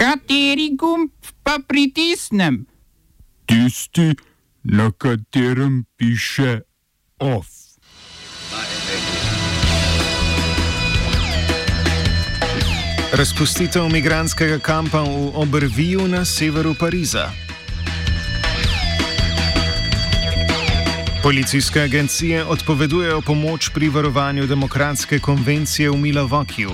Kateri gumb pa pritisnem? Tisti, na katerem piše OF. Razpustitev migranskega kampa v Oberviju na severu Pariza. Policijske agencije odpovedujejo pomoč pri varovanju demokratske konvencije v Milovokiju.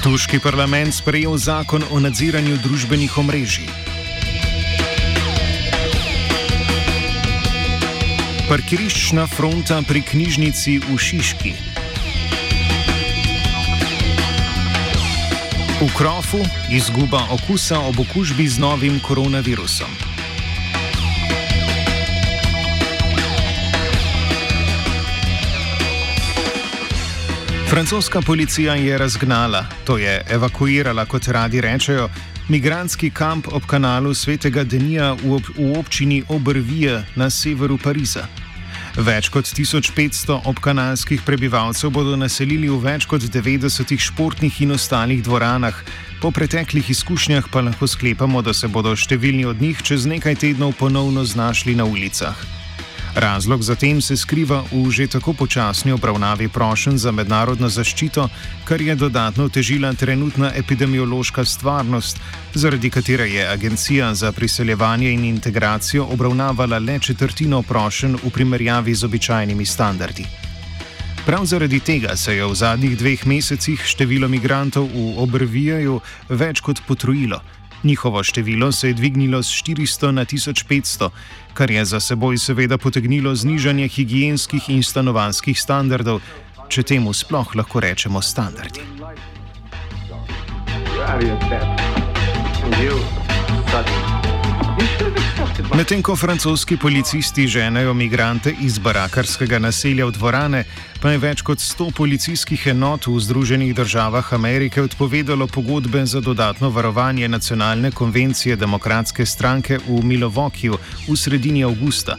Turški parlament sprejel zakon o nadziranju družbenih omrežij. Parkiriščna fronta pri knjižnici v Šiški. V krofu izguba okusa ob okužbi z novim koronavirusom. Francoska policija je razgnala, to je evakuirala, kot radi rečejo, migranski kamp ob kanalu Svetega Denija v, ob, v občini Obrvije na severu Pariza. Več kot 1500 obkanalskih prebivalcev bodo naselili v več kot 90 športnih in ostalih dvoranah. Po preteklih izkušnjah pa lahko sklepamo, da se bodo številni od njih čez nekaj tednov ponovno znašli na ulicah. Razlog za tem se skriva v že tako počasni obravnavi prošen za mednarodno zaščito, kar je dodatno težila trenutna epidemiološka stvarnost, zaradi katere je Agencija za priseljevanje in integracijo obravnavala le četrtino prošen v primerjavi z običajnimi standardi. Prav zaradi tega se je v zadnjih dveh mesecih število migrantov v Obrvijaju več kot potrojilo. Njihovo število se je dvignilo z 400 na 1500, kar je za seboj seveda potegnilo znižanje higijenskih in stanovanskih standardov, če temu sploh lahko rečemo standardi. Medtem ko francoski policisti ženejo migrante iz barakarskega naselja v dvorane, pa je več kot 100 policijskih enot v Združenih državah Amerike odpovedalo pogodbe za dodatno varovanje nacionalne konvencije demokratske stranke v Milovokiju v sredini avgusta.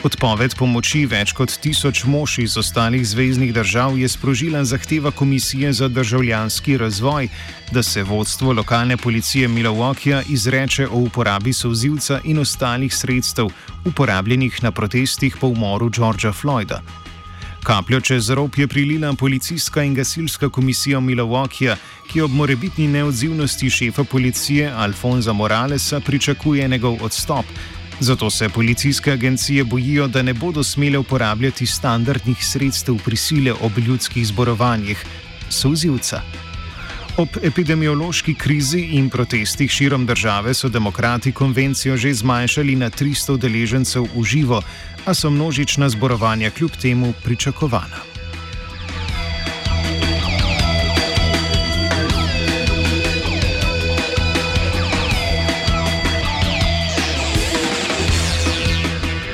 Odpoved pomoči več kot tisoč mož iz ostalih zvezdnih držav je sprožila zahteva Komisije za državljanski razvoj, da se vodstvo lokalne policije Milwaukeeja izreče o uporabi sozivca in ostalih sredstev, uporabljenih na protestih po umoru Georgea Floyda. Kapljo čez rob je prilila policijska in gasilska komisija Milwaukeeja, ki ob morebitni neodzivnosti šefa policije Alfonza Moralesa pričakuje njegov odstop. Zato se policijske agencije bojijo, da ne bodo smele uporabljati standardnih sredstev prisile ob ljudskih zborovanjih, sozivca. Ob epidemiološki krizi in protestih širom države so demokrati konvencijo že zmanjšali na 300 udeležencev v živo, a so množična zborovanja kljub temu pričakovana.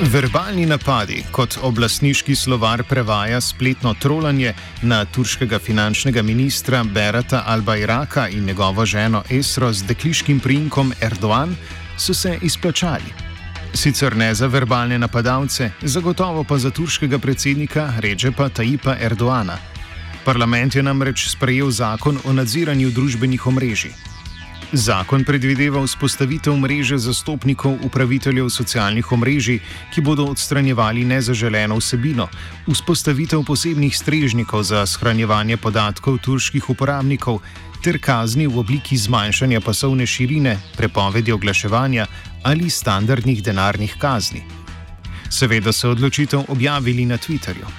Verbalni napadi, kot oblastniški slovar prevaja spletno trolanje na turškega finančnega ministra Berata Alba-Iraka in njegovo ženo Esro z dekliškim prinkom Erdoan, so se izplačali. Sicer ne za verbalne napadalce, zagotovo pa za turškega predsednika Ređepa Tajipa Erdoana. Parlament je namreč sprejel zakon o nadziranju družbenih omrežij. Zakon predvideva vzpostavitev mreže zastopnikov upraviteljev socialnih omrežij, ki bodo odstranjevali nezaželeno vsebino, vzpostavitev posebnih strežnikov za shranjevanje podatkov turških uporabnikov ter kazni v obliki zmanjšanja pasovne širine, prepovedi oglaševanja ali standardnih denarnih kazni. Seveda so odločitev objavili na Twitterju.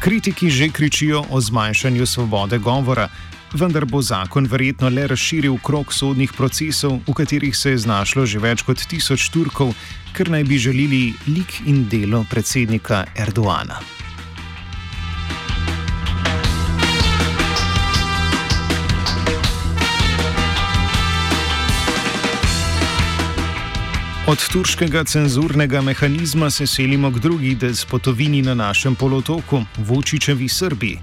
Kritiki že kričijo o zmanjšanju svobode govora, vendar bo zakon verjetno le razširil krok sodnih procesov, v katerih se je znašlo že več kot tisoč Turkov, ker naj bi želeli lik in delo predsednika Erdoana. Od turškega cenzurnega mehanizma se selimo k drugi despotovini na našem polotoku, Vučičevi Srbiji.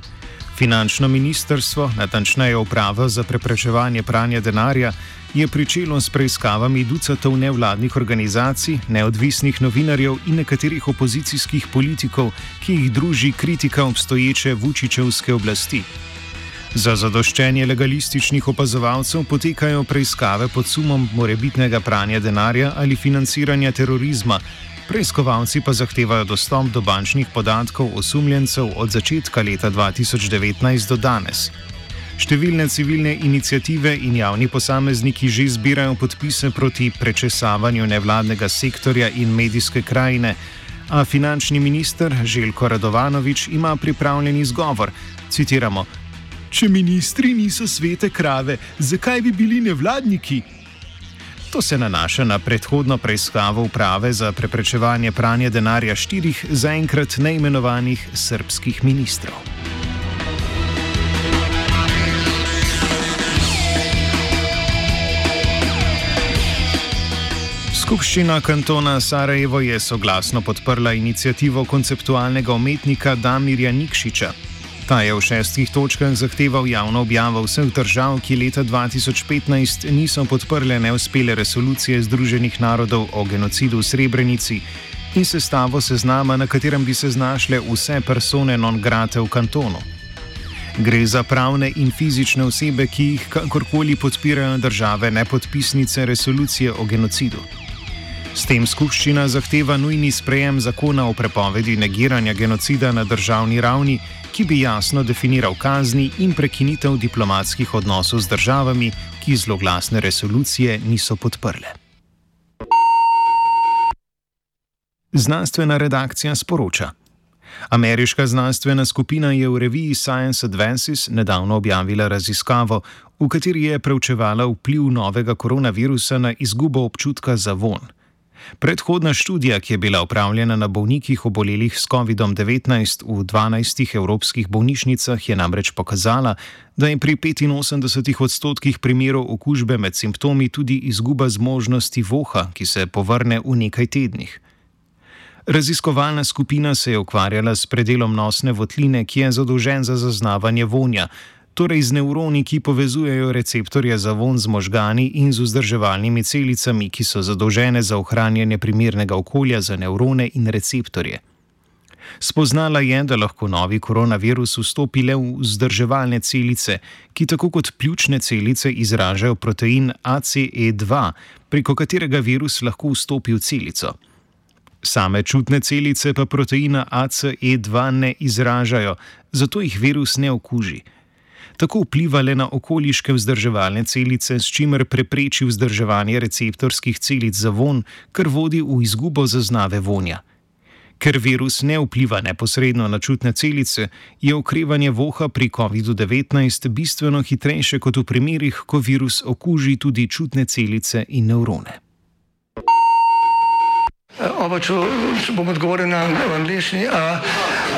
Finančno ministrstvo, natančneje uprava za preprečevanje pranja denarja, je pričelo s preiskavami ducatov nevladnih organizacij, neodvisnih novinarjev in nekaterih opozicijskih politikov, ki jih druži kritika obstoječe Vučičevske oblasti. Za zadoščenje legalističnih opazovalcev potekajo preiskave pod sumom morebitnega pranja denarja ali financiranja terorizma. Preiskovalci pa zahtevajo dostop do bančnih podatkov osumljencev od začetka leta 2019 do danes. Številne civilne inicijative in javni posamezniki že zbirajo podpise proti prečesavanju nevladnega sektorja in medijske krajine, a finančni minister Željko Radovanovič ima pripravljen izgovor. Citiramo: Če ministri niso svete krave, zakaj bi bili nevladniki? To se nanaša na predhodno preiskavo uprave za preprečevanje pranja denarja štirih zaenkrat neimenovanih srpskih ministrov. Skupščina kantona Sarajevo je soglasno podprla inicijativo konceptualnega umetnika Damirja Nikšiča. Ta je v šestih točkah zahteval javno objavo vseh držav, ki leta 2015 niso podprle neuspele resolucije Združenih narodov o genocidu v Srebrenici in sestavo seznama, na katerem bi se znašle vse persone non grate v kantonu. Gre za pravne in fizične osebe, ki jih kakorkoli podpirajo države nepodpisnice resolucije o genocidu. S tem skupščina zahteva nujni sprejem zakona o prepovedi negiranja genocida na državni ravni, ki bi jasno definiral kazni in prekinitev diplomatskih odnosov z državami, ki zloglasne resolucije niso podprle. Znanstvena redakcija sporoča. Ameriška znanstvena skupina je v reviji Science Advances nedavno objavila raziskavo, v kateri je preučevala vpliv novega koronavirusa na izgubo občutka za von. Predhodna študija, ki je bila upravljena na bolnikih obolelih s COVID-19 v 12 evropskih bolnišnicah, je namreč pokazala, da je pri 85 odstotkih primerov okužbe med simptomi tudi izguba zmožnosti voha, ki se povrne v nekaj tednih. Raziskovalna skupina se je ukvarjala s predelom nosne votline, ki je zadolžen za zaznavanje vonja, torej z nevroni, ki povezujejo receptorje za von z možgani in z vzdrževalnimi celicami, ki so zadolžene za ohranjanje primernega okolja za nevrone in receptorje. Spoznala je, da lahko novi koronavirus vstopi le v vzdrževalne celice, ki tako kot pljučne celice izražajo protein ACE2, preko katerega virus lahko vstopi v celico. Same čutne celice pa proteina ACE2 ne izražajo, zato jih virus ne okuži tako vplivale na okoliške vzdrževalne celice, s čimer prepreči vzdrževanje receptorskih celic za von, kar vodi v izgubo zaznave vonja. Ker virus ne vpliva neposredno na čutne celice, je okrevanje voha pri COVID-19 bistveno hitrejše kot v primerih, ko virus okuži tudi čutne celice in nevrone. Oba, če, če bom odgovoril na angliški.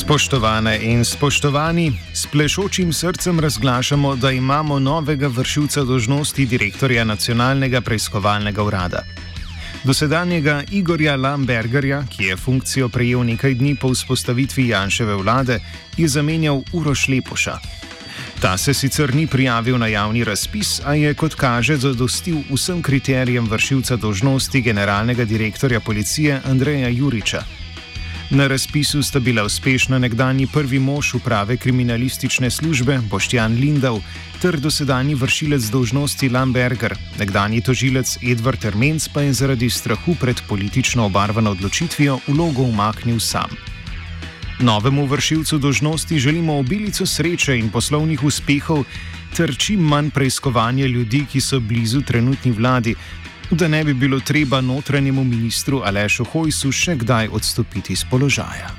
Spoštovane in spoštovani, s plešočim srcem razglašamo, da imamo novega vršilca dožnosti direktorja Nacionalnega preiskovalnega urada. Dosedanjega Igorja Lambergerja, ki je funkcijo prejel nekaj dni po vzpostavitvi Janševe vlade, je zamenjal Uroš Lepoša. Ta se sicer ni prijavil na javni razpis, a je, kot kaže, zadostil vsem kriterijem vršilca dožnosti generalnega direktorja policije Andreja Juriča. Na razpisu sta bila uspešna nekdani prvi mož uprave kriminalistične službe Boštjan Lindav ter dosedani vršilec dožnosti Lamberger, nekdani tožilec Edward Termenc pa je zaradi strahu pred politično obarvano odločitvijo vlogo umaknil sam. Novemu vršilcu dožnosti želimo obilico sreče in poslovnih uspehov ter čim manj preiskovanja ljudi, ki so blizu trenutni vladi, da ne bi bilo treba notranjemu ministru Alešu Hojsu še kdaj odstopiti z položaja.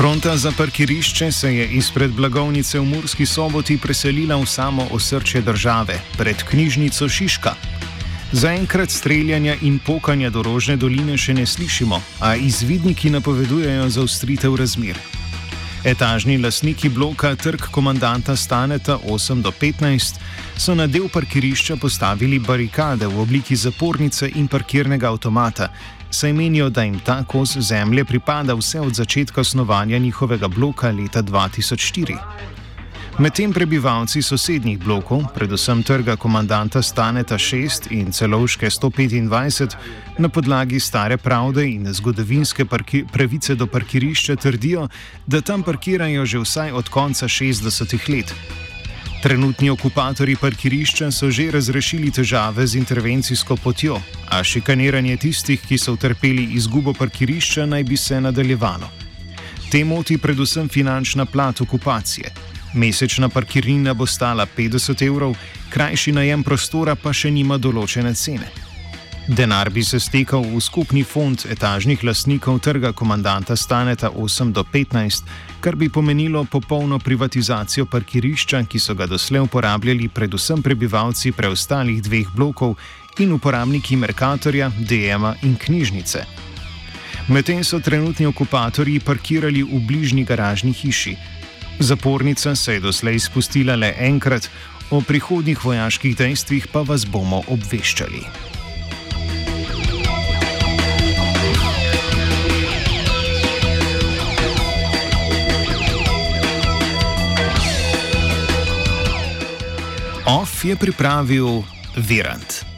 Fronta za parkirišče se je izpred blagovnice v Murski soboti preselila v samo osrčje države, pred knjižnico Šiška. Zaenkrat streljanja in pokanja do rožne doline še ne slišimo, a izvidniki napovedujejo zaustritev razmer. Etažni lastniki bloka Trg komandanta Staneta 8 do 15 so na del parkirišča postavili barikade v obliki zapornice in parkirnega avtomata, saj menijo, da jim ta kos zemlje pripada vse od začetka snovanja njihovega bloka leta 2004. Medtem prebivalci sosednjih blokov, predvsem trga komandanta Staneta 6 in celovške 125, na podlagi stare pravde in zgodovinske pravice do parkirišča trdijo, da tam parkirajo že vsaj od konca 60-ih let. Trenutni okupatori parkirišča so že razrešili težave z intervencijsko potjo, a šikaniranje tistih, ki so utrpeli izgubo parkirišča, naj bi se nadaljevalo. Te moti predvsem finančna plat okupacije. Mesečna parkirnina bo stala 50 evrov, krajši najem prostora pa še nima določene cene. Denar bi se stekal v skupni fond etažnih lastnikov trga komandanta Staneta 8 do 15, kar bi pomenilo popolno privatizacijo parkirišča, ki so ga doslej uporabljali predvsem prebivalci preostalih dveh blokov in uporabniki Merkatorja, DM-a in knjižnice. Medtem so trenutni okupatorji parkirali v bližnji garažni hiši. Zapornica se je doslej spustila le enkrat, o prihodnjih vojaških dejstvih pa vas bomo obveščali. OF je pripravil Virant.